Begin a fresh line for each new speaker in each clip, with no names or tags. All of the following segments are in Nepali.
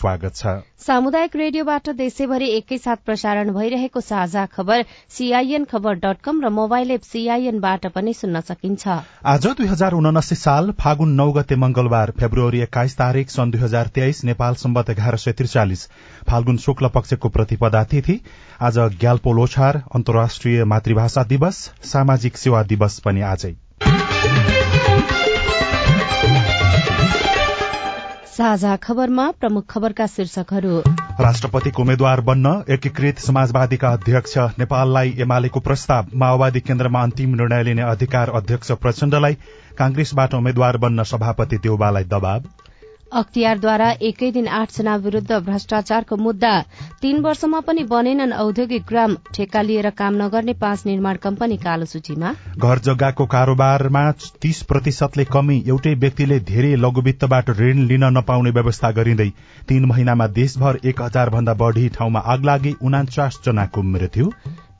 स्वागत छ।
सामुदायिक रेडियोबाट देशैभरि एकैसाथ प्रसारण भइरहेको साझा खबर सीआईएन खबर डट कम र मोबाइल एप सीआईएनबाट पनि सुन्न सकिन्छ।
आज दुई हजार उनासी साल फागुन नौ गते मंगलबार फेब्रुअरी एक्काइस तारीक सन् दुई हजार तेइस नेपाल सम्बत एघार सय त्रिचालिस। फाल्गुन शुक्ल पक्षको प्रतिपदा तिथि आज ग्याल्पो लोछार अन्तर्राष्ट्रिय मातृभाषा दिवस सामाजिक सेवा दिवस पनि आजै।
साझा खबरमा प्रमुख खबरका शीर्षकहरू।
राष्ट्रपतिको उम्मेद्वार बन्न एकीकृत समाजवादीका अध्यक्ष नेपाललाई एमालेको प्रस्ताव माओवादी केन्द्रमा अन्तिम निर्णय लिने अधिकार अध्यक्ष प्रचण्डलाई कांग्रेसबाट उम्मेद्वार बन्न सभापति देउबालाई दबाव।
अख्तियारद्वारा एकै दिन आठजना विरूद्ध भ्रष्टाचारको मुद्दा तीन वर्षमा पनि बनेनन् औद्योगिक ग्राम ठेक्का लिएर काम नगर्ने पाँच निर्माण कम्पनी कालो सूचीमा।
घर जग्गाको कारोबारमा तीस प्रतिशतले कमी एउटै व्यक्तिले धेरै लघुवित्तबाट ऋण लिन नपाउने व्यवस्था गरिँदै तीन महिनामा देशभर एक हजार भन्दा बढ़ी ठाउँमा आग लागि उनाचास जनाको मृत्यु।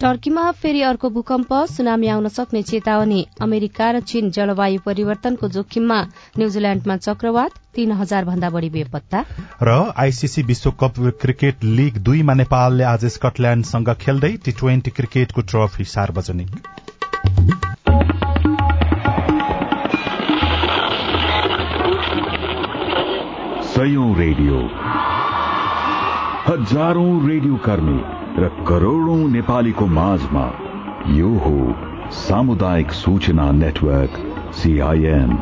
टर्कीमा फेरि अर्को भूकम्प सुनामी आउन सक्ने चेतावनी। अमेरिका र चीन जलवायु परिवर्तनको जोखिममा न्यूजील्याण्डमा चक्रवात तीन हजार भन्दा बढ़ी बेपत्ता।
र आईसीसी विश्वकप क्रिकेट लीग दुईमा नेपालले आज स्कटल्याण्डसँग खेल्दै टी ट्वेन्टी क्रिकेटको ट्रफी सार्वजनिक।
रेडियो। हजारौं रेडियो कर्मी। र करोड़ौं नेपालीको माझमा यो हो सामुदायिक सूचना नेटवर्क सीआईएन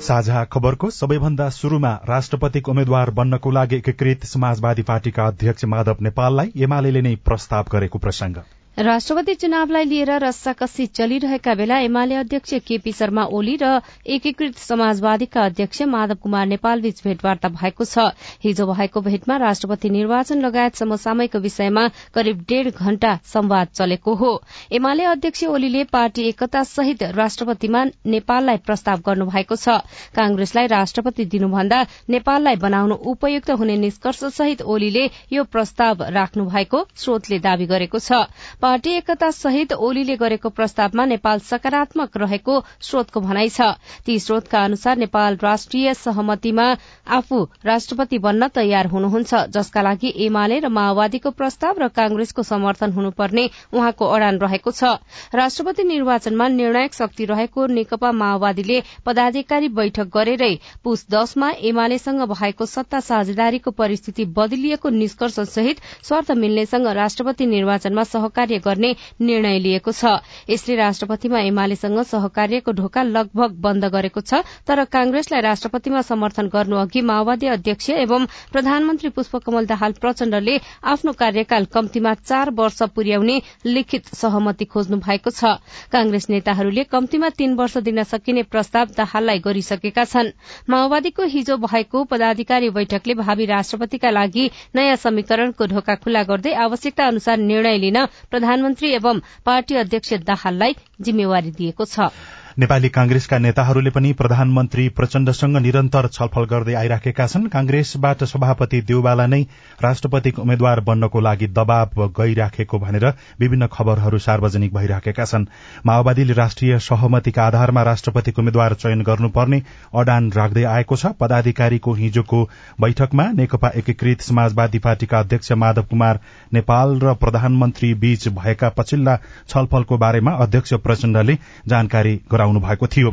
साझा खबरको सबैभन्दा शुरूमा राष्ट्रपतिको उम्मेद्वार बन्नको लागि एकीकृत समाजवादी पार्टीका अध्यक्ष माधव नेपाललाई एमाले नै प्रस्ताव गरेको प्रसंग।
राष्ट्रपति चुनावलाई लिएर रस्साकस्सी चलिरहेका बेला एमाले अध्यक्ष केपी शर्मा ओली र एकीकृत समाजवादीका अध्यक्ष माधव कुमार नेपालबीच भेटवार्ता भएको छ। हिजो भएको भेटमा राष्ट्रपति निर्वाचन लगायत समसामयिक विषयमा करिब डेढ़ घण्टा संवाद चलेको हो। एमाले अध्यक्ष ओलीले पार्टी एकता सहित राष्ट्रपतिमा नेपाललाई प्रस्ताव गर्नु भएको छ। कांग्रेसलाई राष्ट्रपति दिनुभन्दा नेपाललाई बनाउनु उपयुक्त हुने निष्कर्ष सहित ओलीले यो प्रस्ताव राख्नु भएको स्रोतले दावी गरेको छ। पार्टी एकता सहित ओलीले गरेको प्रस्तावमा नेपाल सकारात्मक रहेको स्रोतको भनाइ छ। ती स्रोतका अनुसार नेपाल राष्ट्रिय सहमतिमा आफू राष्ट्रपति बन्न तयार हुनुहुन्छ जसका लागि एमाले र माओवादीको प्रस्ताव र कांग्रेसको समर्थन हुनुपर्ने उहाँको अडान रहेको छ। राष्ट्रपति निर्वाचनमा निर्णायक शक्ति रहेको नेकपा माओवादीले पदाधिकारी बैठक गरेरै पुस दशमा एमालेसँग भएको सत्ता साझेदारीको परिस्थिति बदलिएको निष्कर्ष सहित स्वार्थ मिल्नेसँग राष्ट्रपति निर्वाचनमा सहकारी सहकार्य गर्ने निर्णय लिएको छ। यसले राष्ट्रपतिमा एमालेसँग सहकार्यको ढोका लगभग बन्द गरेको छ तर कांग्रेसलाई राष्ट्रपतिमा समर्थन गर्नु अघि माओवादी अध्यक्ष एवं प्रधानमन्त्री पुष्पकमल दाहाल प्रचण्डले आफ्नो कार्यकाल कम्तीमा चार वर्ष पुर्याउने लिखित सहमति खोज्नु भएको छ। कांग्रेस नेताहरूले कम्तीमा तीन वर्ष दिन सकिने प्रस्ताव दाहाललाई गरिसकेका छन्। माओवादीको हिजो भएको पदाधिकारी बैठकले भावी राष्ट्रपतिका लागि नयाँ समीकरणको ढोका खुल्ला गर्दै आवश्यकता अनुसार निर्णय लिन प्रधानमन्त्री एवं पार्टी अध्यक्ष दाहाललाई जिम्मेवारी दिएको छ।
नेपाली कांग्रेसका नेताहरूले पनि प्रधानमन्त्री प्रचण्डसँग निरन्तर छलफल गर्दै आइराखेका छन्। कांग्रेसबाट सभापति देउबाला नै राष्ट्रपतिको उम्मेद्वार बन्नको लागि दबाव गइराखेको भनेर विभिन्न खबरहरू सार्वजनिक भइराखेका छन्। माओवादीले राष्ट्रिय सहमतिका आधारमा राष्ट्रपतिको उम्मेद्वार चयन गर्नुपर्ने अडान राख्दै आएको छ। पदाधिकारीको हिजोको बैठकमा नेकपा एकीकृत समाजवादी पार्टीका अध्यक्ष माधव कुमार नेपाल र प्रधानमन्त्री बीच भएका पछिल्ला छलफलको बारेमा अध्यक्ष प्रचण्डले जानकारी गराउनु गराउनु भएको थियो।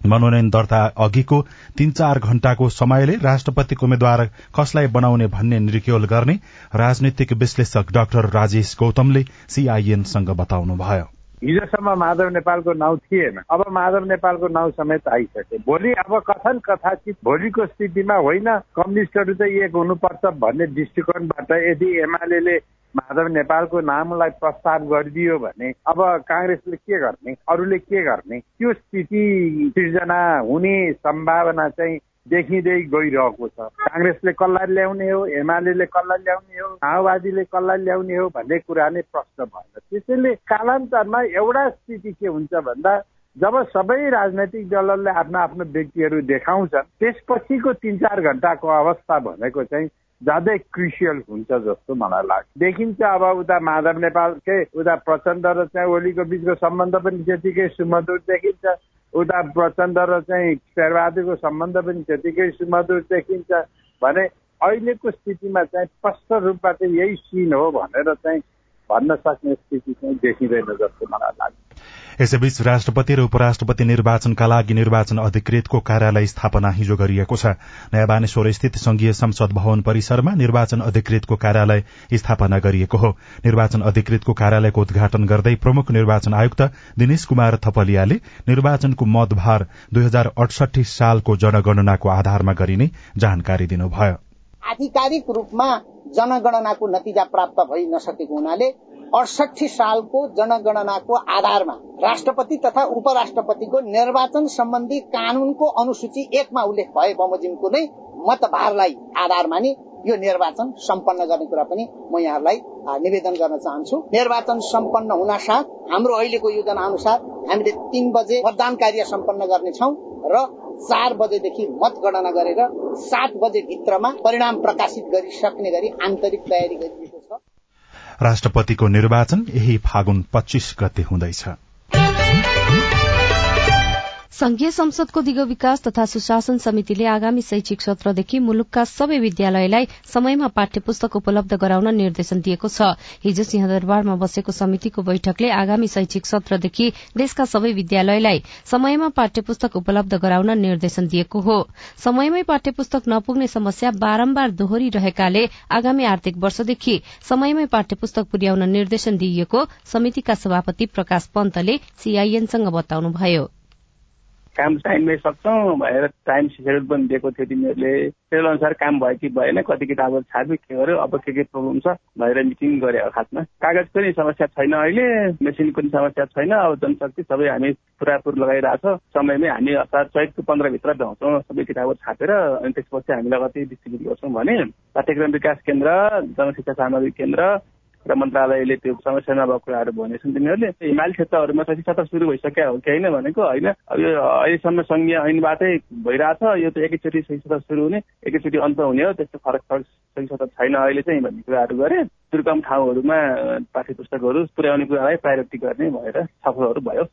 मनोनयन दर्ता अघिको तीन चार घण्टाको समयले राष्ट्रपतिको उम्मेद्वार कसलाई बनाउने भन्ने निर्क्योल गर्ने राजनीतिक विश्लेषक डाक्टर राजेश गौतमले सीआईएनसँग बताउनुभयो।
हिजोसम्म माधव नेपालको नाउँ थिएन। अब माधव नेपालको नाउँ समेत आइसक्यो। भोलि अब कथन कथाचित भोलिको स्थितिमा होइन कम्युनिस्टहरू चाहिँ एक हुनुपर्छ भन्ने दृष्टिकोणबाट यदि एमाले माधव नेपालको नामलाई प्रस्ताव गरिदियो भने अब काङ्ग्रेसले के गर्ने? अरूले के गर्ने? त्यो स्थिति सिर्जना हुने सम्भावना चाहिँ देखिँदै गइरहेको छ। काङ्ग्रेसले कसलाई ल्याउने हो एमाले कसलाई ल्याउने हो माओवादीले कसलाई ल्याउने हो भन्ने कुरा नै प्रश्न भएन। त्यसैले कालान्तरमा एउटा स्थिति के हुन्छ भन्दा जब सबै राजनैतिक दलहरूले आफ्ना आफ्नो व्यक्तिहरू देखाउँछन् त्यसपछिको तिन चार घन्टाको अवस्था भनेको चाहिँ ज्यादै क्रिसियल हुन्छ जस्तो मलाई लाग्छ। देखिन्छ अब उता माधव नेपालकै उता प्रचण्ड र चाहिँ ओलीको बिचको सम्बन्ध पनि त्यतिकै सुमधुर देखिन्छ। उता प्रचण्ड र चाहिँ शेरबहादुरको सम्बन्ध पनि त्यतिकै सुमधुर देखिन्छ भने अहिलेको स्थितिमा चाहिँ स्पष्ट रूपबाट यही सिन हो भनेर चाहिँ भन्न सक्ने स्थिति चाहिँ देखिँदैन जस्तो मलाई लाग्छ।
यसैबीच राष्ट्रपति र उपराष्ट्रपति निर्वाचनका लागि निर्वाचन अधिकृतको कार्यालय स्थापना हिजो गरिएको छ। नयाँ बानेश्वर स्थित संघीय संसद भवन परिसरमा निर्वाचन अधिकृतको कार्यालय स्थापना गरिएको हो। निर्वाचन अधिकृतको कार्यालयको उद्घाटन गर्दै प्रमुख निर्वाचन आयुक्त दिनेश कुमार थपलियाले निर्वाचनको मतभार दुई हजार अडसठी सालको जनगणनाको आधारमा गरिने जानकारी दिनुभयो।
आधिकारिक रूपमा जनगणनाको नतिजा प्राप्त भइ नसकेको हुनाले अडसठी सालको जनगणनाको आधारमा राष्ट्रपति तथा उपराष्ट्रपतिको निर्वाचन सम्बन्धी कानूनको अनुसूची एकमा उल्लेख भए बमोजिमको नै मतभारलाई आधार मानि यो निर्वाचन सम्पन्न गर्ने कुरा पनि म यहाँहरूलाई निवेदन गर्न चाहन्छु। निर्वाचन सम्पन्न हुन साथ हाम्रो अहिलेको योजना अनुसार हामीले तीन बजे मतदान कार्य सम्पन्न गर्नेछौ र चार बजेदेखि मतगणना गरेर सात बजे भित्रमा परिणाम प्रकाशित गरिसक्ने गरी आन्तरिक तयारी छ
राष्ट्रपतिको निर्वाचन यही फागुन पच्चीस गते हुँदैछ।
संघीय संसदको दिगो विकास तथा सुशासन समितिले आगामी शैक्षिक सत्रदेखि मुलुकका सबै विद्यालयलाई समयमा पाठ्य पुस्तक उपलब्ध गराउन निर्देशन दिएको छ। हिजो सिंहदरबारमा बसेको समितिको बैठकले आगामी शैक्षिक सत्रदेखि देशका सबै विद्यालयलाई समयमा पाठ्य पुस्तक उपलब्ध गराउन निर्देशन दिएको हो। समयमै पाठ्य पुस्तक नपुग्ने समस्या बारम्बार दोहोरिरहेकाले आगामी आर्थिक वर्षदेखि समयमै पाठ्य पुस्तक पुर्याउन निर्देशन दिइएको समितिका सभापति प्रकाश पन्तले सीआईएनसँग बताउनुभयो।
काम टाइममै सक्छौँ भनेर टाइम सेड्युल पनि दिएको थियो तिमीहरूले। सेड्युल अनुसार काम भयो कि भएन कति किताबहरू छाप्यो के गर्यो अब के के प्रब्लम छ भनेर मिटिङ गरे खासमा कागजको नि समस्या छैन अहिले मेसिनको पनि समस्या छैन अब जनशक्ति सबै हामी पुरापुर लगाइरहेको छ। समयमै हामी असार चैतको पन्ध्रभित्र भ्याउँछौँ सबै किताबहरू छापेर अनि त्यसपछि हामीलाई कति डिस्ट्रिब्युट गर्छौँ भने पाठ्यक्रम विकास केन्द्र जनशिक्षा सामग्री केन्द्र र मन्त्रालयले त्यो समस्या नभएको कुराहरू भनेछन् तिनीहरूले। हिमाली क्षेत्रहरूमा शैक्षिक सत्र सुरु भइसक्यो हो कि होइन भनेको होइन। अब यो अहिलेसम्म सङ्घीय ऐनबाटै भइरहेछ यो त एकैचोटि शैक्षिक सत्र सुरु हुने एकैचोटि अन्त हुने हो त्यस्तो फरक फरक शैक्षिक सत्र छैन अहिले चाहिँ भन्ने कुराहरू गरे दुर्गम ठाउँहरूमा पाठ्य पुस्तकहरू पुर्याउने कुरालाई प्रायोरिटी गर्ने भएर छलफलहरू भयो।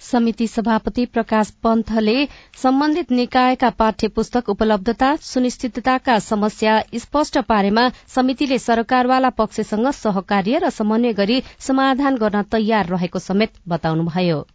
समिति सभापति प्रकाश पन्थले सम्बन्धित निकायका पाठ्य पुस्तक उपलब्धता सुनिश्चितताका समस्या स्पष्ट पारेमा समितिले सरकारवाला पक्षसँग सहकार्य र समन्वय गरी समाधान गर्न तयार रहेको समेत बताउनुभयो।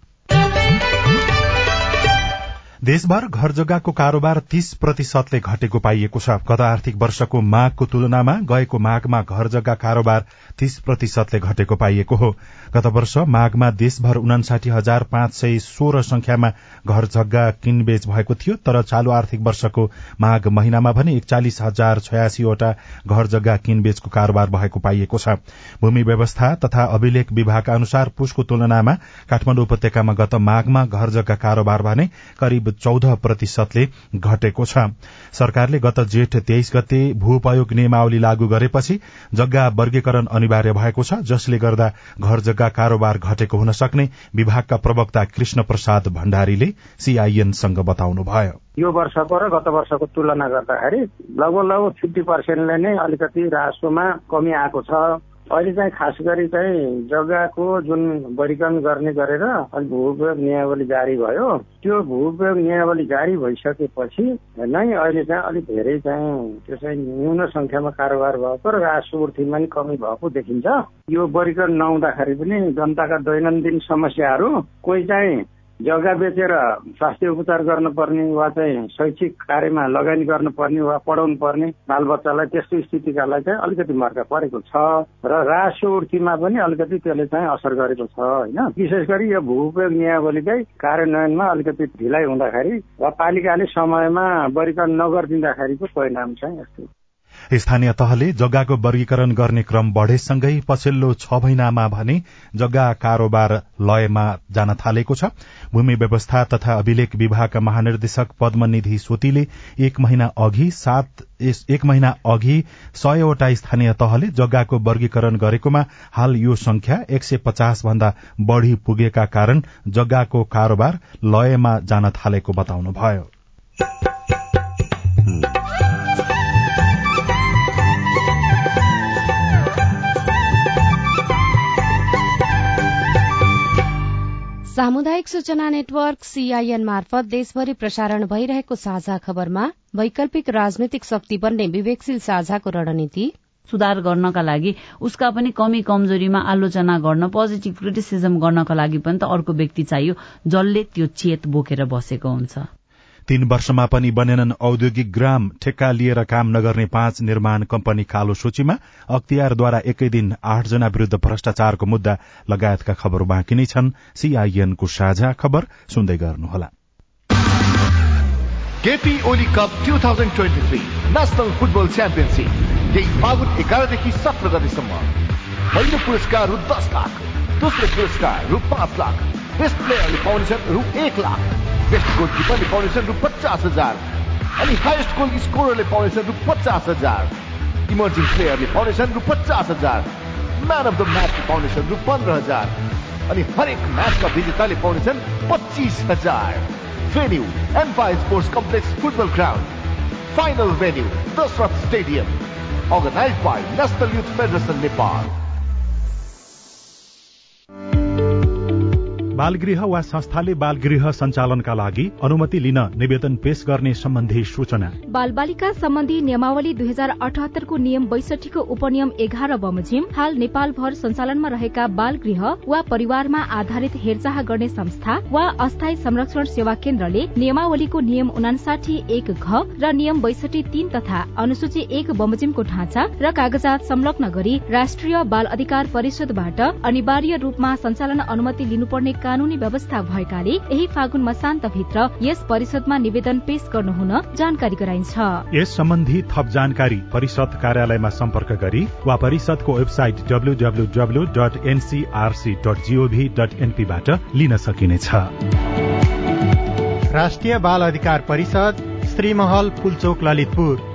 देशभर घर जग्गाको कारोबार तीस प्रतिशतले घटेको पाइएको छ। गत आर्थिक वर्षको माघको तुलनामा गएको माघमा घर जग्गा कारोबार तीस प्रतिशतले घटेको पाइएको हो। गत वर्ष माघमा देशभर उनासाठी हजार पाँच सय सोह्र संख्यामा घर जग्गा किनबेच भएको थियो तर चालू आर्थिक वर्षको माघ महिनामा भने एकचालिस हजार छयासीवटा घर जग्गा किनबेचको कारोबार भएको पाइएको छ। भूमि व्यवस्था तथा अभिलेख विभागका अनुसार पुसको तुलनामा काठमाडौँ उपत्यकामा गत माघमा घर जग्गा कारोबार भने करिब चौध प्रतिशतले घटेको छ। सरकारले गत जेठ तेइस गते भू उपयोग नियमावली लागू गरेपछि जग्गा वर्गीकरण अनिवार्य भएको छ जसले गर्दा घर जग्गा कारोबार घटेको हुन सक्ने विभागका प्रवक्ता कृष्ण प्रसाद भण्डारीले सीआईएनसँग बताउनुभयो।
यो वर्षको र गत वर्षको तुलना गर्दाखेरि लगभग लगभग फिफ्टी पर्सेन्टले नै अलिकति राजस्वमा कमी आएको छ। अहिले चाहिँ खास गरी चाहिँ जग्गाको जुन वर्गीकरण गर्ने गरेर अलिक भू उपयोग नियावली जारी भयो त्यो भू उपयोग नियावली जारी भइसकेपछि नै अहिले चाहिँ अलिक धेरै चाहिँ त्यो चाहिँ न्यून संख्यामा कारोबार भएको र राजस्वर्थीमा पनि कमी भएको देखिन्छ। यो वर्गीकरण नहुँदाखेरि पनि जनताका दैनन्दिन समस्याहरू कोही चाहिँ जग्गा बेचेर स्वास्थ्य उपचार गर्नुपर्ने वा चाहिँ शैक्षिक कार्यमा लगानी गर्नुपर्ने वा पढाउनु पर्ने बालबच्चालाई त्यस्तो स्थितिकालाई चाहिँ अलिकति मर्का परेको छ र राजस्व उर्तीमा पनि अलिकति त्यसले चाहिँ असर गरेको छ होइन? विशेष गरी यो भू उपयोग नियावलीकै कार्यान्वयनमा अलिकति ढिलाइ हुँदाखेरि वा पालिकाले समयमा वर्गीकरण नगरिदिँदाखेरिको परिणाम चाहिँ यस्तो
स्थानीय तहले जग्गाको वर्गीकरण गर्ने क्रम बढ़ेसँगै पछिल्लो छ महिनामा भने जग्गा कारोबार लयमा जान थालेको छ। भूमि व्यवस्था तथा अभिलेख विभागका महानिर्देशक पद्मनिधि सोतीले एक महिना अघि सात एक महिना अघि सयवटा स्थानीय तहले जग्गाको वर्गीकरण गरेकोमा हाल यो संख्या एक सय पचास भन्दा बढ़ी पुगेका कारण जग्गाको कारोबार लयमा जान थालेको बताउनुभयो।
सामुदायिक सूचना नेटवर्क सीआईएन मार्फत देशभरि प्रसारण भइरहेको साझा खबरमा वैकल्पिक राजनैतिक शक्ति बन्ने विवेकशील साझाको रणनीति।
सुधार गर्नका लागि उसका पनि कमी कमजोरीमा आलोचना गर्न पोजिटिभ क्रिटिसिजम गर्नका लागि पनि त अर्को व्यक्ति चाहियो जसले त्यो चेत बोकेर बसेको हुन्छ।
तीन वर्षमा पनि बनेनन् औद्योगिक ग्राम ठेक्का लिएर काम नगर्ने पाँच निर्माण कम्पनी कालो सूचीमा अख्तियारद्वारा एकै दिन आठजना विरूद्ध भ्रष्टाचारको मुद्दा लगायतका खबर बाँकी नै छन्। सीआईएनको साझा खबर सुन्दै गर्नुहोला।
KP Oli cup two thousand twenty three national football championship यही फागुन एघारदेखि सत्र गतेसम्म। पहिलो पुरस्कार रु दस लाख दोस्रो पुरस्कार रु पाँच लाख। बेस्ट प्लेयरले पाउनेछन् रु एक लाख बेस्ट गोलकिपरले पाउनेछन् रु पचास हजार अनि हाइएस्ट गोल स्कोररले पाउनेछन् रु पचास हजार इमर्जिङ प्लेयरले पाउनेछन् रु पचास हजार म्यान अफ द म्याचले पाउनेछन् रु पन्ध्र हजार अनि हरेक म्याचका विजेताले पाउनेछन् पच्चिस हजार venue Empire sports complex football ground final venue Dasharath stadium organize by national youth federation Nepal
बालगृह वा संस्थाले बालगृह सञ्चालनका लागि अनुमति लिन निवेदन पेश गर्ने सम्बन्धी सूचना।
बाल बालिका सम्बन्धी नियमावली दुई हजार अठहत्तरको नियम बैसठीको उपनियम एघार बमोजिम हाल नेपालभर सञ्चालनमा रहेका बाल गृह वा परिवारमा आधारित हेरचाह गर्ने संस्था वा अस्थायी संरक्षण सेवा केन्द्रले नियमावलीको नियम उनासाठी एक घ र नियम बैसठी तीन तथा अनुसूची एक बमोजिमको ढाँचा र कागजात संलग्न गरी राष्ट्रिय बाल अधिकार परिषदबाट अनिवार्य रूपमा सञ्चालन अनुमति लिनुपर्ने कानूनी व्यवस्था भएकाले यही फागुन मसान्तभित्र यस परिषदमा निवेदन पेश गर्नुहुन जानकारी गराइन्छ।
यस सम्बन्धी थप जानकारी परिषद कार्यालयमा सम्पर्क गरी वा परिषदको website W W W dot NCRC dot GOV dot एनपीबाट लिन सकिनेछ।
राष्ट्रिय बाल अधिकार परिषद श्रीमहल पुलचोक ललितपुर।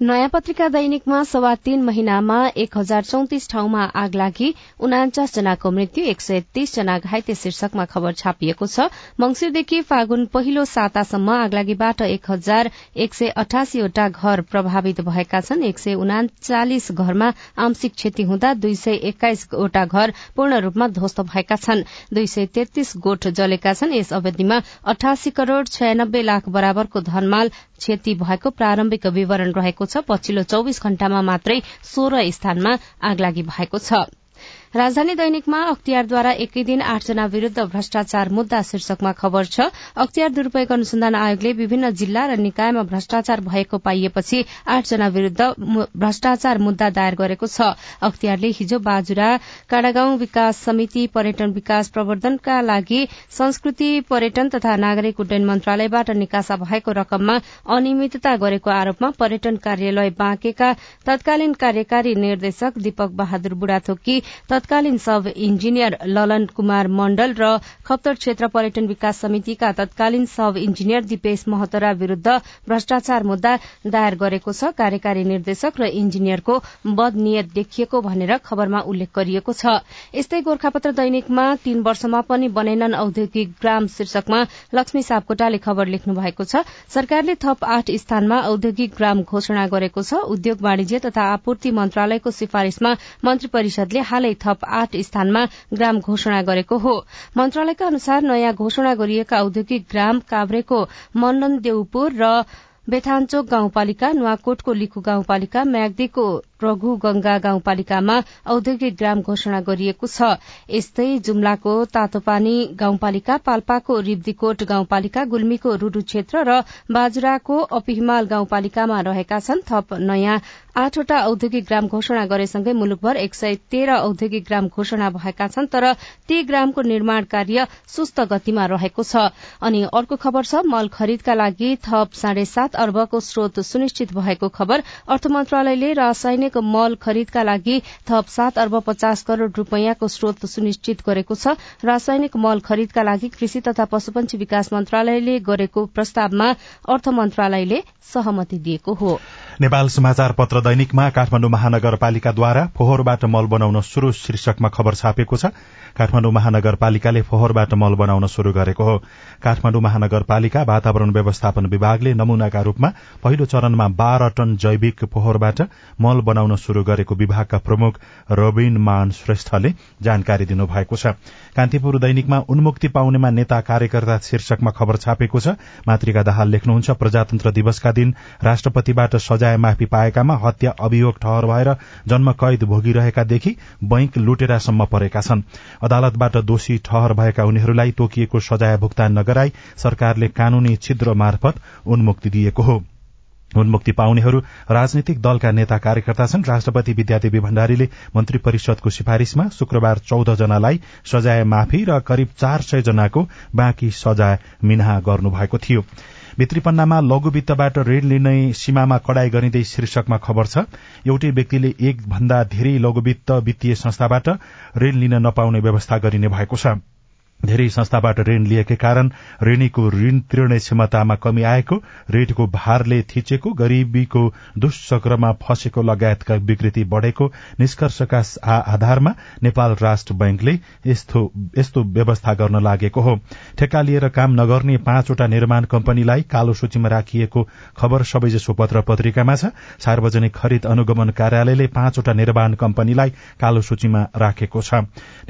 नयाँ पत्रिका दैनिकमा सवा तीन महिनामा एक हजार चौतिस ठाउँमा आग लागि उनाचास जनाको मृत्यु एक सय तीस जना घाइते शीर्षकमा खबर छापिएको छ। मंगिरदेखि फागुन पहिलो सातासम्म आगलागीबाट एक हजार एक सय अठासीवटा घर प्रभावित भएका छन्। एक सय उनाचालिस घरमा आंशिक क्षति हुँदा दुई सय एक्काइसवटा घर पूर्ण रूपमा ध्वस्त भएका छन्। दुई सय तेत्तीस गोठ जलेका छन्। यस अवधिमा अठासी करोड़ छयानब्बे लाख बराबरको धनमाल क्षति भएको प्रारम्भिक विवरण रहेको छ। पछिल्लो चौविस घण्टामा मात्रै सोह्र स्थानमा आगलागी भएको छ। राजधानी दैनिकमा अख्तियारद्वारा एकै दिन आठजना विरूद्ध भ्रष्टाचार मुद्दा शीर्षकमा खबर छ अख्तियार दुरूपयोग अनुसन्धान आयोगले विभिन्न जिल्ला र निकायमा भ्रष्टाचार भएको पाइएपछि आठजना विरूद्ध भ्रष्टाचार मुद्दा दायर गरेको छ। अख्तियारले हिजो बाजुरा काडागाउँ विकास समिति पर्यटन विकास प्रवर्धनका लागि संस्कृति पर्यटन तथा नागरिक उड्डयन मन्त्रालयबाट निकासा भएको रकममा अनियमितता गरेको आरोपमा पर्यटन कार्यालय बाँकेका तत्कालीन कार्यकारी निर्देशक दीपक बहादुर बुढाथोकी तत्कालीन सब इन्जिनियर ललन कुमार मण्डल र खप्तर क्षेत्र पर्यटन विकास समितिका तत्कालीन सब इन्जिनियर दिपेश महतरा विरूद्ध भ्रष्टाचार मुद्दा दायर गरेको छ। कार्यकारी निर्देशक र इन्जिनियरको बदनियत देखिएको भनेर खबरमा उल्लेख गरिएको छ। यस्तै गोर्खापत्र दैनिकमा तीन वर्षमा पनि बनेनन् औद्योगिक ग्राम शीर्षकमा लक्ष्मी सापकोटाले खबर लेख्नु भएको छ। सरकारले थप आठ स्थानमा औद्योगिक ग्राम घोषणा गरेको छ। उद्योग वाणिज्य तथा आपूर्ति मन्त्रालयको सिफारिशमा मन्त्री परिषदले हालै थप आठ स्थानमा ग्राम घोषणा गरेको हो। मन्त्रालयका अनुसार नयाँ घोषणा गरिएका औद्योगिक ग्राम काभ्रेको मण्डन देउपुर र बेथानचोक गाउँपालिका नुवाकोटको लिखु गाउँपालिका म्याग्दीको रघु गंगा गाउँपालिकामा औद्योगिक ग्राम घोषणा गरिएको छ। यस्तै जुम्लाको तातोपानी गाउँपालिका पाल्पाको रिब्दीकोट गाउँपालिका गुल्मीको रूडु क्षेत्र र बाजुराको अपिहिमाल गाउँपालिकामा रहेका छन्। थप नयाँ आठवटा औद्योगिक ग्राम घोषणा गरेसँगै मुलुकभर एक सय तेह्र औद्योगिक ग्राम घोषणा भएका छन् तर ती ग्रामको निर्माण कार्य सुस्त गतिमा रहेको छ। अनि अर्को खबर छ मल खरिदका लागि थप साढे सात अर्बको स्रोत सुनिश्चित भएको खबर। अर्थ मन्त्रालयले रासायनिक रासायनिक मल खरिदका लागि थप सात अर्ब पचास करोड़ रूपियाँको स्रोत सुनिश्चित गरेको छ। रासायनिक मल खरिदका लागि कृषि तथा पशुपन्छी विकास मन्त्रालयले गरेको प्रस्तावमा अर्थ मन्त्रालयले सहमति दिएको हो।
नेपाल समाचार पत्र दैनिकमा काठमाडौँ महानगरपालिकाद्वारा फोहोरबाट मल बनाउन शुरू शीर्षकमा खबर छापेको छ। काठमाडौँ महानगरपालिकाले फोहोरबाट मल बनाउन शुरू गरेको हो। काठमाडौँ महानगरपालिका वातावरण व्यवस्थापन विभागले नमूनाका रूपमा पहिलो चरणमा बाह्र टन जैविक फोहोरबाट मल बनाउन शुरू गरेको विभागका प्रमुख रविन मान श्रेष्ठले जानकारी दिनुभएको छ। कान्तिपुर दैनिकमा उन्मुक्ति पाउनेमा नेता कार्यकर्ता शीर्षकमा खबर छापेको छ। मातृका दाहाल लेख्नुहुन्छ प्रजातन्त्र दिवसका दिन राष्ट्रपतिबाट सजाय माफी पाएकामा हत्या अभियोग ठहर भएर जन्म कैद भोगिरहेकादेखि बैंक लुटेरासम्म परेका छन्। अदालतबाट दोषी ठहर भएका उनीहरूलाई तोकिएको सजाय भुक्तान नगराई सरकारले कानूनी छिद्र मार्फत उन्मुक्ति दिएको हो। उन्मुक्ति पाउनेहरू राजनीतिक दलका नेता कार्यकर्ता छन्। राष्ट्रपति विद्यादेवी भण्डारीले मन्त्री परिषदको सिफारिशमा शुक्रबार चौध जनालाई सजाय माफी र करिब चार सय जनाको बाँकी सजाय मिनाहा गर्नुभएको थियो। भित्रीपन्नामा लघु वित्तबाट ऋण लिने सीमामा कडाई गरिँदै शीर्षकमा खबर छ एउटै व्यक्तिले एक भन्दा धेरै लघु वित्त वित्तीय संस्थाबाट ऋण लिन नपाउने व्यवस्था गरिने भएको छ। धेरै संस्थाबाट ऋण लिएकै कारण ऋणीको ऋण तिर्ने क्षमतामा कमी आएको ऋणको भारले थिचेको गरीबीको दुष्चक्रमा फँसेको लगायतका विकृति बढ़ेको निष्कर्षका आधारमा नेपाल राष्ट्र बैंकले यस्तो व्यवस्था गर्न लागेको हो। ठेक्का लिएर काम नगर्ने पाँचवटा निर्माण कम्पनीलाई कालो सूचीमा राखिएको खबर सबैजसो पत्र पत्रिकामा छ। सार्वजनिक खरिद अनुगमन कार्यालयले पाँचवटा निर्माण कम्पनीलाई कालो सूचीमा राखेको छ।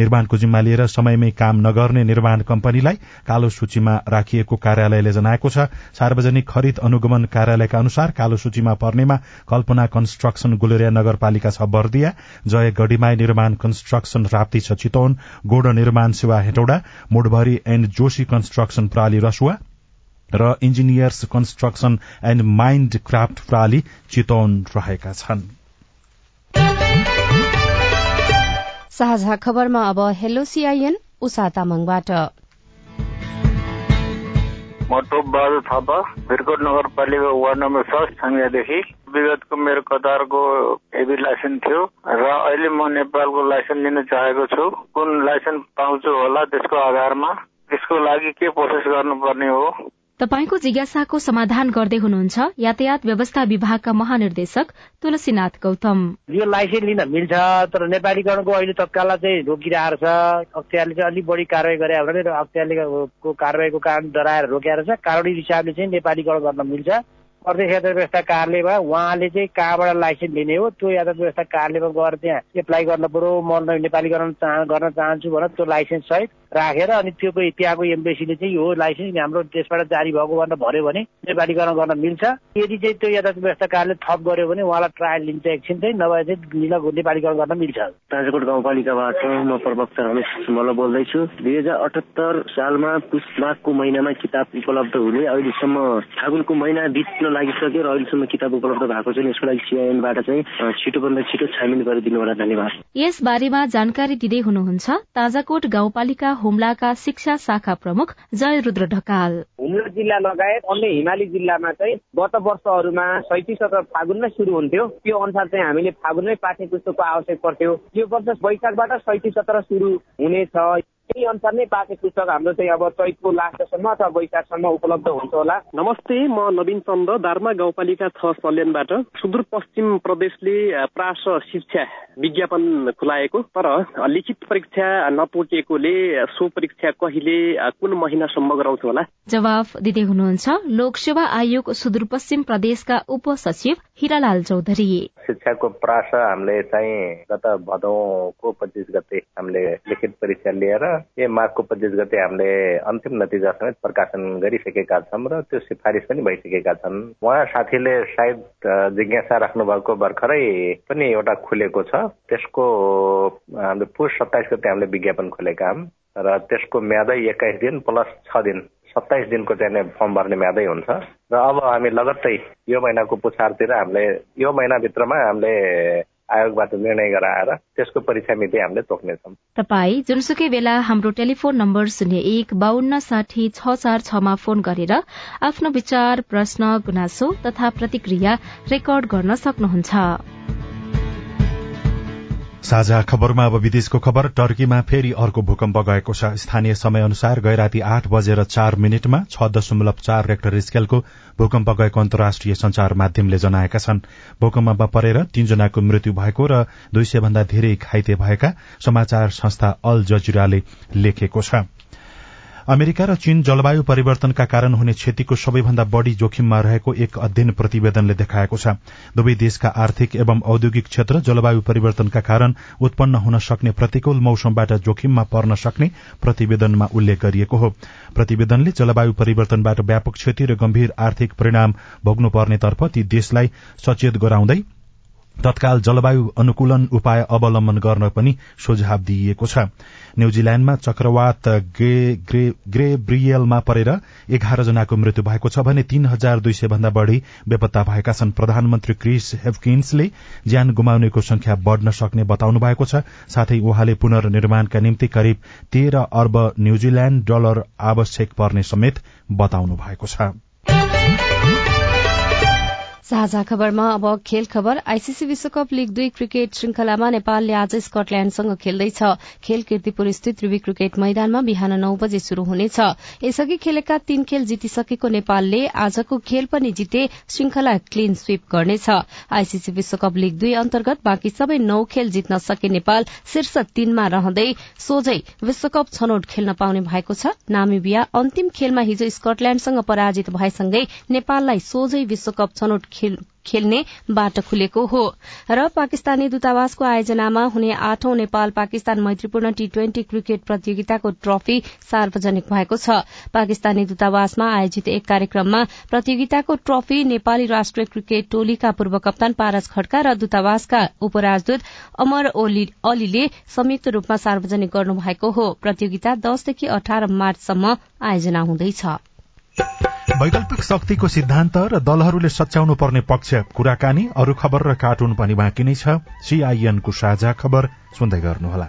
निर्माणको जिम्मा लिएर समयमै काम नगर्ने गर्ने निर्माण कम्पनीलाई कालो सूचीमा राखिएको कार्यालयले जनाएको छ। सार्वजनिक खरिद अनुगमन कार्यालयका अनुसार कालो सूचीमा पर्नेमा कल्पना कन्स्ट्रक्सन गुलेरिया नगरपालिका छ बर्दिया जय गढीमाई निर्माण कन्स्ट्रक्सन राप्ती छ चितौन गोड निर्माण सेवा हेटौडा मुडभरी एण्ड जोशी कन्स्ट्रक्सन प्राली रसुवा र engineers construction and mind craft प्राली Chitwan रहेका छन्।
साझा खबरमा अब हेलो सीआईएन उषा तामाङबाट
म टोप बहादुर थापा भिरकोट नगरपालिका वार्ड नम्बर छ छाङ्गादेखि। विगतको मेरो कतारको हेभी लाइसेन्स थियो र अहिले म नेपालको लाइसेन्स लिन चाहेको छु। कुन लाइसेन्स पाउँछु होला त्यसको आधारमा। त्यसको लागि के प्रोसेस गर्नुपर्ने हो?
तपाईँको जिज्ञासाको समाधान गर्दै हुनुहुन्छ यातायात व्यवस्था विभागका महानिर्देशक तुलसीनाथ गौतम।
यो लाइसेन्स लिन मिल्छ तर नेपालीकरणको अहिले तत्काल चाहिँ रोकिरहेको छ। अख्तियारले चाहिँ अलिक बढी कारवाही गरे भने अख्तियारले कारवाहीको कारण डराएर रोकेर छ। कानुनी हिसाबले चाहिँ नेपालीकरण गर्न मिल्छ। प्रदेश यातायात व्यवस्था कार्यालयमा उहाँले चाहिँ कहाँबाट लाइसेन्स लिने हो त्यो यातायात व्यवस्था कार्यालयमा गएर त्यहाँ एप्लाई गर्नु पर्यो म नेपालीकरण गर्न चाहन्छु भनेर त्यो लाइसेन्स सहित राखेर अनि त्यो त्यहाँको एम्बेसीले चाहिँ यो लाइसेन्स हाम्रो देशबाट जारी भएको भनेर भर्यो भने नेपालीकरण गर्न मिल्छ। यदि चाहिँ त्यो यातायात व्यवस्था कार्यालय थप गर्यो भने उहाँलाई ट्रायल लिन्छ एकछिन चाहिँ नभए चाहिँ लिन नेपालीकरण गर्न मिल्छ।
ताजाकोट गाउँपालिकाबाट म प्रवक्ता रमेश मल्ल बोल्दैछु। दुई हजार अठहत्तर सालमा पुष माघको महिनामा किताब उपलब्ध हुने अहिलेसम्म फागुनको महिना बित्न लागिसक्यो र अहिलेसम्म किताब उपलब्ध भएको छैन। यसको लागि सिआइएनबाट चाहिँ छिटोभन्दा छिटो छानबिन गरिदिनु होला। धन्यवाद।
यस बारेमा जानकारी दिँदै हुनुहुन्छ ताजाकोट गाउँपालिका हुम्लाका शिक्षा शाखा प्रमुख जय रुद्र ढकाल।
हुम्ला जिल्ला लगायत अन्य हिमाली जिल्लामा चाहिँ गत वर्षहरूमा सैतिस फागुनमै सुरु हुन्थ्यो। त्यो अनुसार चाहिँ हामीले फागुनमै पाठ्य पुस्तकको आवश्यक पर्थ्यो। यो वर्ष वैशाखबाट सैतिस सत्र सुरु हुनेछ। त्यही अनुसार नै पाठ्य पुस्तक हाम्रो चाहिँ अब चैतको लास्टसम्म अथवा वैशाखसम्म उपलब्ध हुन्छ होला।
नमस्ते म नवीन चन्द दार्मा गाउँपालिका छ सल्यानबाट। सुदूरपश्चिम प्रदेशले प्रास शिक्षा विज्ञापन खुलाएको तर लिखित परीक्षा नतोकिएकोले सो परीक्षा कहिले कुन महिनासम्म गराउँछ होला?
जवाफ दिँदै हुनुहुन्छ लोकसेवा आयोग सुदूरपश्चिम प्रदेशका उपसचिव हिरालाल चौधरी।
शिक्षाको प्रास हामीले चाहिँ गत भदौको पच्चिस गते हामीले लिखित परीक्षा लिएर यो माघको पच्चिस गते हामीले अन्तिम नतिजा समेत प्रकाशन गरिसकेका छौँ र त्यो सिफारिस पनि भइसकेका छन्। उहाँ साथीले सायद जिज्ञासा राख्नु भएको भर्खरै पनि एउटा खुलेको छ। त्यसको हामीले पुस सत्ताइस गते हामीले विज्ञापन खोलेका हौँ र त्यसको म्यादै एक्काइस दिन प्लस छ दिन सत्ताइस दिनको चाहिँ फर्म भर्ने म्यादै हुन्छ। र अब हामी लगत्तै यो महिनाको पुछारतिर हामीले यो महिनाभित्रमा हामीले आयोगबाट निर्णय गराएर त्यसको परीक्षा मिति हामीले तोक्नेछौँ।
तपाई जुनसुकै बेला हाम्रो टेलिफोन नम्बर शून्य एक बान्न साठी छ चार छमा फोन गरेर आफ्नो विचार प्रश्न गुनासो तथा प्रतिक्रिया रेकर्ड गर्न सक्नुहुन्छ।
साझा खबरमा अब विदेशको खबर टर्कीमा फेरि अर्को भूकम्प गएको छ। स्थानीय समय अनुसार गै राति आठ बजेर चार मिनटमा छ दशमलव चार रेक्टर स्केलको भूकम्प गएको अन्तर्राष्ट्रिय संचार माध्यमले जनाएका छन्। भूकम्पमा परेर तीनजनाको मृत्यु भएको र दुई सय भन्दा धेरै घाइते भएका समाचार संस्था अल जजिराले लेखेको छ। अमेरिका र चीन जलवायु परिवर्तनका कारण हुने क्षतिको सबैभन्दा बढ़ी जोखिममा रहेको एक अध्ययन प्रतिवेदनले देखाएको छ। दुवै देशका आर्थिक एवं औद्योगिक क्षेत्र जलवायु परिवर्तनका कारण उत्पन्न हुन सक्ने प्रतिकूल मौसमबाट जोखिममा पर्न सक्ने प्रतिवेदनमा उल्लेख गरिएको हो। प्रतिवेदनले जलवायु परिवर्तनबाट व्यापक क्षति र गम्भीर आर्थिक परिणाम भोग्नुपर्नेतर्फ ती देशलाई सचेत गराउँदै तत्काल जलवायु अनुकूलन उपाय अवलम्बन गर्न पनि सुझाव दिइएको छ। न्यूजील्याण्डमा चक्रवात ग्रेब्रियलमा परेर एघार जनाको मृत्यु भएको छ भने तीन हजार दुई सय भन्दा बढ़ी बेपत्ता भएका छन्। प्रधानमन्त्री क्रिस हेफकिन्सले ज्यान गुमाउनेको संख्या बढ़न सक्ने बताउनु भएको छ। साथै उहाँले पुनर्निर्माणका निम्ति करिब तेह्र अर्ब न्यूजील्याण्ड डलर आवश्यक पर्ने समेत बताउनु भएको छ।
साझा खबरमा अब खेल खबर। आईसीसी विश्वकप लीग दुई क्रिकेट श्रृंखलामा नेपालले आज स्कटल्याण्डसँग खेल्दैछ। खेल किर्तिपुर स्थित त्रिवी क्रिकेट मैदानमा बिहान नौ बजे शुरू हुनेछ। यसअघि खेलेका तीन खेल जितिसकेको नेपालले आजको खेल पनि जिते श्रृंखला क्लीन स्वीप गर्नेछ। आईसीसी विश्वकप लीग दुई अन्तर्गत बाँकी सबै नौ खेल जित्न सके नेपाल शीर्ष तीनमा रहँदै सोझै विश्वकप छनौट खेल्न पाउने भएको छ। नामिबिया अन्तिम खेलमा हिजो स्कटल्याण्डसँग पराजित भएसँगै नेपाललाई सोझै विश्वकप छनौट खेल्ने बाटो खुलेको हो। र पाकिस्तानी दूतावासको आयोजनामा हुने आठौं नेपाल पाकिस्तान मैत्रीपूर्ण टी ट्वेन्टी क्रिकेट प्रतियोगिताको ट्रफी सार्वजनिक भएको छ। पाकिस्तानी दूतावासमा आयोजित एक कार्यक्रममा प्रतियोगिताको ट्रफी नेपाली राष्ट्रिय क्रिकेट टोलीका पूर्व कप्तान पारस खड्का र दूतावासका उपराजदूत अमर अलीले संयुक्त रूपमा सार्वजनिक गर्नुभएको हो। प्रतियोगिता दसदेखि अठार मार्चसम्म आयोजना हुँदैछ।
वैकल्पिक शक्तिको सिद्धान्त र दलहरूले सच्याउनु पर्ने पक्ष कुराकानी अरू खबर र कार्टुन पनि बाँकी नै छ। सीआईएनको साझा खबर सुन्दै गर्नुहोला।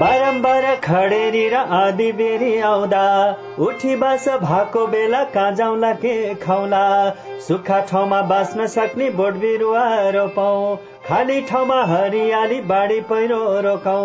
बारम्बार खडेरी र आदि बेरी आउँदा उठी बास भएको बेला कहाँ जाउँला के खाउला? सुक्खा ठाउँमा बाँच्न सक्ने बोट बिरुवा रोपौँ खाली ठाउँमा हरियाली बाढी पहिरो रोकौँ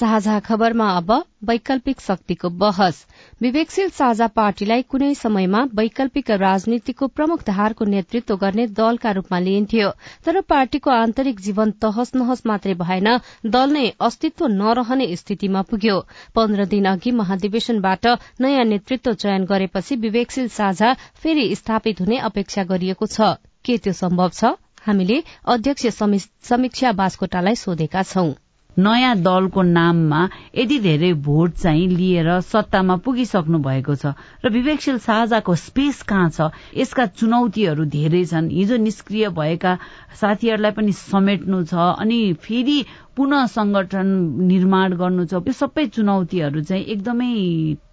साझा खबरमा अब वैकल्पिक शक्तिको बहस। विवेकशील साझा पार्टीलाई कुनै समयमा वैकल्पिक राजनीतिको प्रमुख धारको नेतृत्व गर्ने दलका रूपमा लिइन्थ्यो तर पार्टीको आन्तरिक जीवन तहस नहस मात्रै भएन दल नै अस्तित्व नरहने स्थितिमा पुग्यो। पन्ध्र दिन अघि महाधिवेशनबाट नयाँ नेतृत्व चयन गरेपछि विवेकशील साझा फेरि स्थापित हुने अपेक्षा गरिएको छ। के त्यो सम्भव छ? हामीले अध्यक्ष समीक्षा बास्कोटालाई सोधेका छौं।
नयाँ दलको नाममा यति धेरै भोट चाहिँ लिएर सत्तामा पुगिसक्नु भएको छ र विवेकशील साझाको स्पेस कहाँ छ? यसका चुनौतीहरू धेरै छन्। हिजो निष्क्रिय भएका साथीहरूलाई पनि समेट्नु छ अनि फेरि पुनः संगठन निर्माण गर्नु छ। यो सबै चुनौतीहरू चाहिँ एकदमै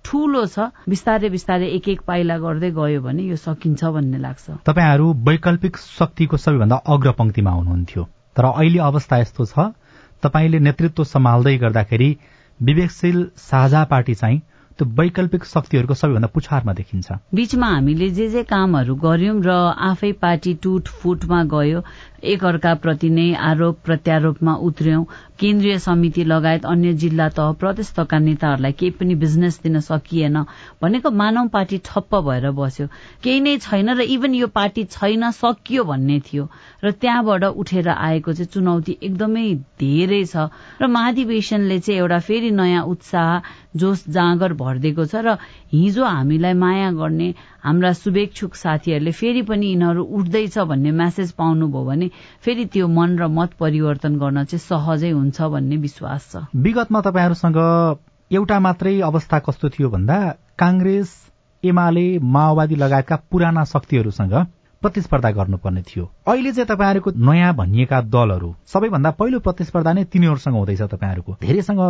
ठूलो छ। बिस्तारै बिस्तारै एक एक पाइला गर्दै गयो भने यो सकिन्छ भन्ने लाग्छ।
तपाईँहरू वैकल्पिक शक्तिको सबैभन्दा अग्रपंक्तिमा हुनुहुन्थ्यो। तर अहिले अवस्था यस्तो छ तपाईँले नेतृत्व सम्हाल्दै गर्दाखेरि विवेकशील साझा पार्टी चाहिँ त्यो वैकल्पिक शक्तिहरूको सबैभन्दा पुछारमा देखिन्छ।
बीचमा हामीले जे जे कामहरू गर्यौं र आफै पार्टी टुट फुटमा गयो एकअर्काप्रति नै आरोप प्रत्यारोपमा उत्रयौं केन्द्रीय समिति लगायत अन्य जिल्ला तह प्रदेश तहका नेताहरूलाई केही पनि बिजनेस दिन सकिएन भनेको मानव पार्टी ठप्प भएर बस्यो। केही नै छैन र इभन यो पार्टी छैन सकियो भन्ने थियो र त्यहाँबाट उठेर आएको चाहिँ चुनौती एकदमै धेरै छ र महाधिवेशनले चाहिँ एउटा फेरि नयाँ उत्साह जोस जाँगर भरिदिएको छ र हिजो हामीलाई माया गर्ने हाम्रा शुभेच्छुक साथीहरूले फेरि पनि यिनीहरू उठ्दैछ भन्ने म्यासेज पाउनुभयो भने फेरि त्यो मन र मत परिवर्तन गर्न चाहिँ सहजै हुन्छ भन्ने विश्वास छ।
विगतमा तपाईँहरूसँग एउटा मात्रै अवस्था कस्तो थियो भन्दा काङ्ग्रेस एमाले माओवादी लगायतका पुराना शक्तिहरूसँग प्रतिस्पर्धा गर्नुपर्ने थियो। अहिले चाहिँ तपाईँहरूको नयाँ भनिएका दलहरू सबैभन्दा पहिलो प्रतिस्पर्धा नै तिनीहरूसँग हुँदैछ तपाईँहरूको। धेरैसँग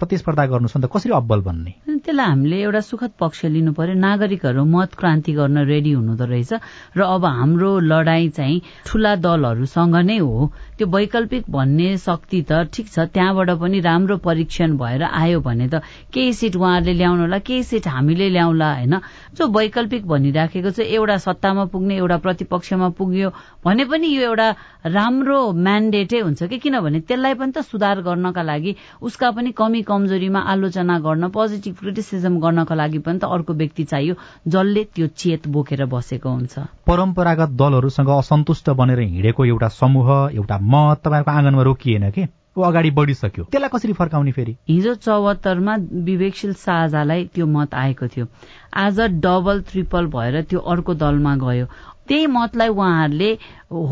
प्रतिस्पर्धा गर्नु छ त कसरी अब्बल बन्ने?
त्यसलाई हामीले एउटा सुखद पक्ष लिनु पर्यो। नागरिकहरू मत क्रान्ति गर्न रेडी हुनुहुँदो रहेछ र अब हाम्रो लडाई चाहिँ ठूला दलहरूसँग नै हो। त्यो वैकल्पिक भन्ने शक्ति त ठिक छ त्यहाँबाट पनि राम्रो परीक्षण भएर आयो भने त केही सिट उहाँहरूले ल्याउनुला केही सिट हामीले ल्याउला होइन? जो वैकल्पिक भनिराखेको छ एउटा सत्तामा पुग्ने एउटा प्रतिपक्षमा पुग्यो भने पनि यो एउटा राम्रो म्यान्डेटै हुन्छ कि? किनभने त्यसलाई पनि त सुधार गर्नका लागि उसका पनि कमी कमजोरीमा आलोचना गर्न पोजिटिभ क्रिटिसिजम गर्नका लागि पनि त अर्को व्यक्ति चाहियो जसले त्यो चेत बोकेर बसेको हुन्छ।
परम्परागत दलहरूसँग असन्तुष्ट बनेर हिँडेको एउटा समूह एउटा मत तपाईँहरूको आँगनमा रोकिएन के? ऊ अगाडि बढिसक्यो। त्यसलाई कसरी फर्काउने फेरि?
हिजो चौहत्तरमा विवेकशील साझालाई त्यो मत आएको थियो। आज डबल ट्रिपल भएर त्यो अर्को दलमा गयो। त्यही मतलाई उहाँहरूले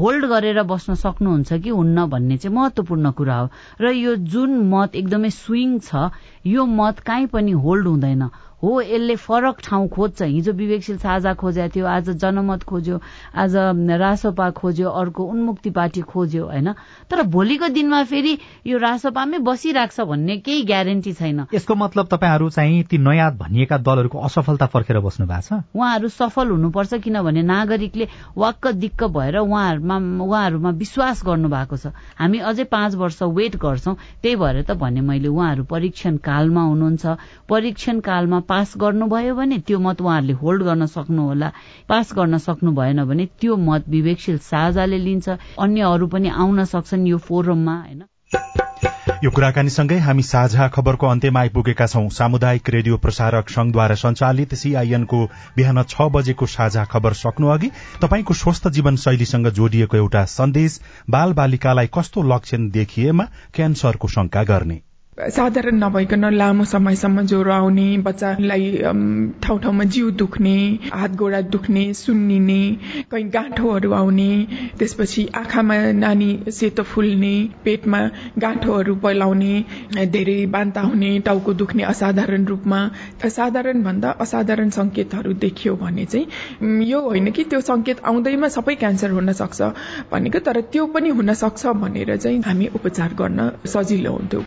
होल्ड गरेर बस्न सक्नुहुन्छ कि हुन्न भन्ने चाहिँ महत्वपूर्ण कुरा हो। र यो जुन मत एकदमै स्विङ छ यो मत काहीँ पनि होल्ड हुँदैन। हो यसले फरक ठाउँ खोज्छ। हिजो विवेकशील साझा खोजेको थियो आज जनमत खोज्यो आज रासोपा खोज्यो अर्को उन्मुक्ति पार्टी खोज्यो होइन? तर भोलिको दिनमा फेरि यो रासोपामै बसिराख्छ भन्ने केही ग्यारेन्टी छैन।
यसको मतलब तपाईँहरू चाहिँ ती नयाँ भनिएका दलहरूको असफलता पर्खेर बस्नु भएको छ?
उहाँहरू सफल हुनुपर्छ किनभने नागरिकले वाक्क दिक्क भएर उहाँहरूमा उहाँहरूमा विश्वास गर्नु भएको छ। हामी अझै पाँच वर्ष वेट गर्छौं त्यही भएर त भने मैले उहाँहरू परीक्षण कालमा हुनुहुन्छ। परीक्षण कालमा पास गर्नुभयो भने त्यो मत उहाँहरूले होल्ड गर्न सक्नुहोला। पास गर्न सक्नु भएन भने त्यो मत विवेकशील साझाले लिन्छ। अन्य अरू पनि आउन सक्छन् यो फोरममा होइन?
यो कुराकानीसँगै हामी साझा खबरको अन्त्यमा आइपुगेका छौं। सामुदायिक रेडियो प्रसारक संघद्वारा संचालित सीआईएनको बिहान छ बजेको साझा खबर सक्नु अघि तपाईँको स्वस्थ जीवन शैलीसँग जोडिएको एउटा सन्देश बाल बालिकालाई कस्तो लक्षण देखिएमा क्यान्सरको शंका गर्ने।
साधारण नभइकन लामो समयसम्म ज्वरो आउने बच्चालाई ठाउँ ठाउँमा जिउ दुख्ने हात गोडा दुख्ने सुन्निने कहीँ गाँठोहरू आउने त्यसपछि आँखामा नानी सेतो फुल्ने पेटमा गाँठोहरू पैलाउने धेरै बान्ता हुने टाउको दुख्ने असाधारण रूपमा साधारण भन्दा असाधारण संकेतहरू देखियो भने चाहिँ यो होइन कि त्यो संकेत आउँदैमा सबै क्यान्सर हुन सक्छ भनेको तर त्यो पनि हुन सक्छ भनेर चाहिँ हामी उपचार गर्न सजिलो हुन्थ्यो।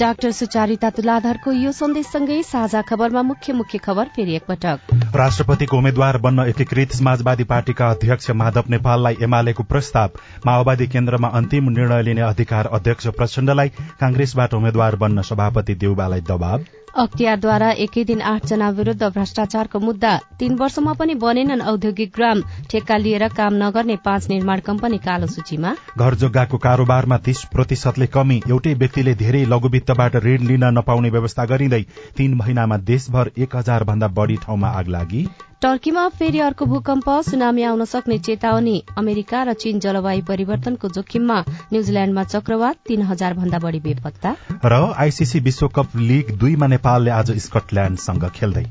डाक्टर सुचारिता तुलाधरको यो सन्देशसँगै साझा खबरमा मुख्य मुख्य खबर फेरि एकपटक।
राष्ट्रपतिको उम्मेद्वार बन्न एकीकृत समाजवादी पार्टीका अध्यक्ष माधव नेपाललाई एमालेको प्रस्ताव माओवादी केन्द्रमा अन्तिम निर्णय लिने अधिकार अध्यक्ष प्रचण्डलाई कांग्रेसबाट उम्मेद्वार बन्न सभापति देउबालाई दबाव।
अख्तियारद्वारा एकै दिन आठजना विरूद्ध भ्रष्टाचारको मुद्दा तीन वर्षमा पनि बनेनन् औद्योगिक ग्राम। ठेक्का लिएर काम नगर्ने पाँच निर्माण कम्पनी कालो सूचीमा।
घर जग्गाको कारोबारमा तीस प्रतिशतले कमी। एउटै व्यक्तिले धेरै लघुवित्तबाट ऋण लिन नपाउने व्यवस्था गरिँदै तीन महिनामा देशभर एक हजार भन्दा बढ़ी ठाउँमा आग लागि
टर्कीमा फेरि अर्को भूकम्प सुनामी आउन सक्ने चेतावनी अमेरिका र चीन जलवायु परिवर्तनको जोखिममा न्यूजील्याण्डमा चक्रवात तीन हजार भन्दा बढ़ी बेपत्ता।
र आईसीसी विश्वकप लीग दुईमा नेपालले आज स्कटल्याण्डसँग खेल्दै।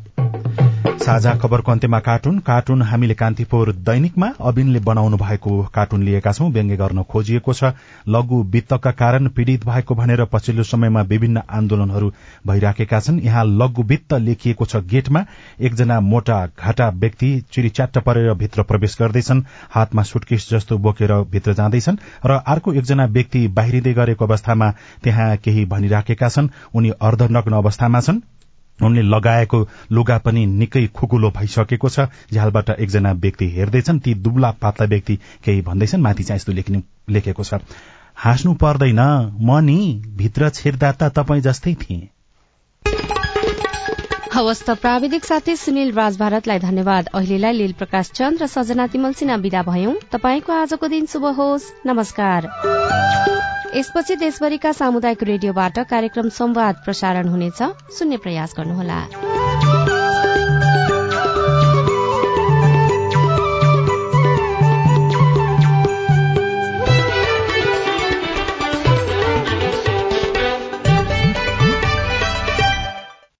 साझा खबरको अन्त्यमा कार्टुन। कार्टुन हामीले कान्तिपुर दैनिकमा अबिनले बनाउनु भएको कार्टुन लिएका छौं। व्यङ्ग्य गर्न खोजिएको छ। लघु वित्तका कारण पीड़ित भएको भनेर पछिल्लो समयमा विभिन्न आन्दोलनहरू भइराखेका छन्। यहाँ लघु वित्त लेखिएको छ गेटमा। एकजना मोटा घाटा व्यक्ति चिरीच्याट्ट परेर भित्र प्रवेश गर्दैछन्। हातमा सुटकेस जस्तो बोकेर भित्र जाँदैछन् र अर्को एकजना व्यक्ति बाहिरिँदै गरेको अवस्थामा त्यहाँ केही भनिराखेका छन्। उनी अर्धनग्न अवस्थामा छन्। उनले लगाएको लुगा पनि निकै खुकुलो भइसकेको छ। झ्यालबाट एकजना व्यक्ति हेर्दैछन् ती दुब्ला पातला व्यक्ति केही भन्दैछन्। माथि चाहिँ यस्तो लेखेको छ हाँस्नु पर्दैन म नि भित्र छिर्दा त तपाईँ जस्तै थिएँ।
हवस्त प्राविधिक साथी सुनिल राजभारतलाई धन्यवाद। अहिलेलाई लील प्रकाश चन्द र सजना तिमल सिन्हा विदा भयौं। तपाईँको आजको दिन शुभ होस्। नमस्कार। यसपछि देशभरिका सामुदायिक रेडियोबाट कार्यक्रम संवाद प्रसारण हुनेछ। सुन्ने प्रयास गर्नुहोला।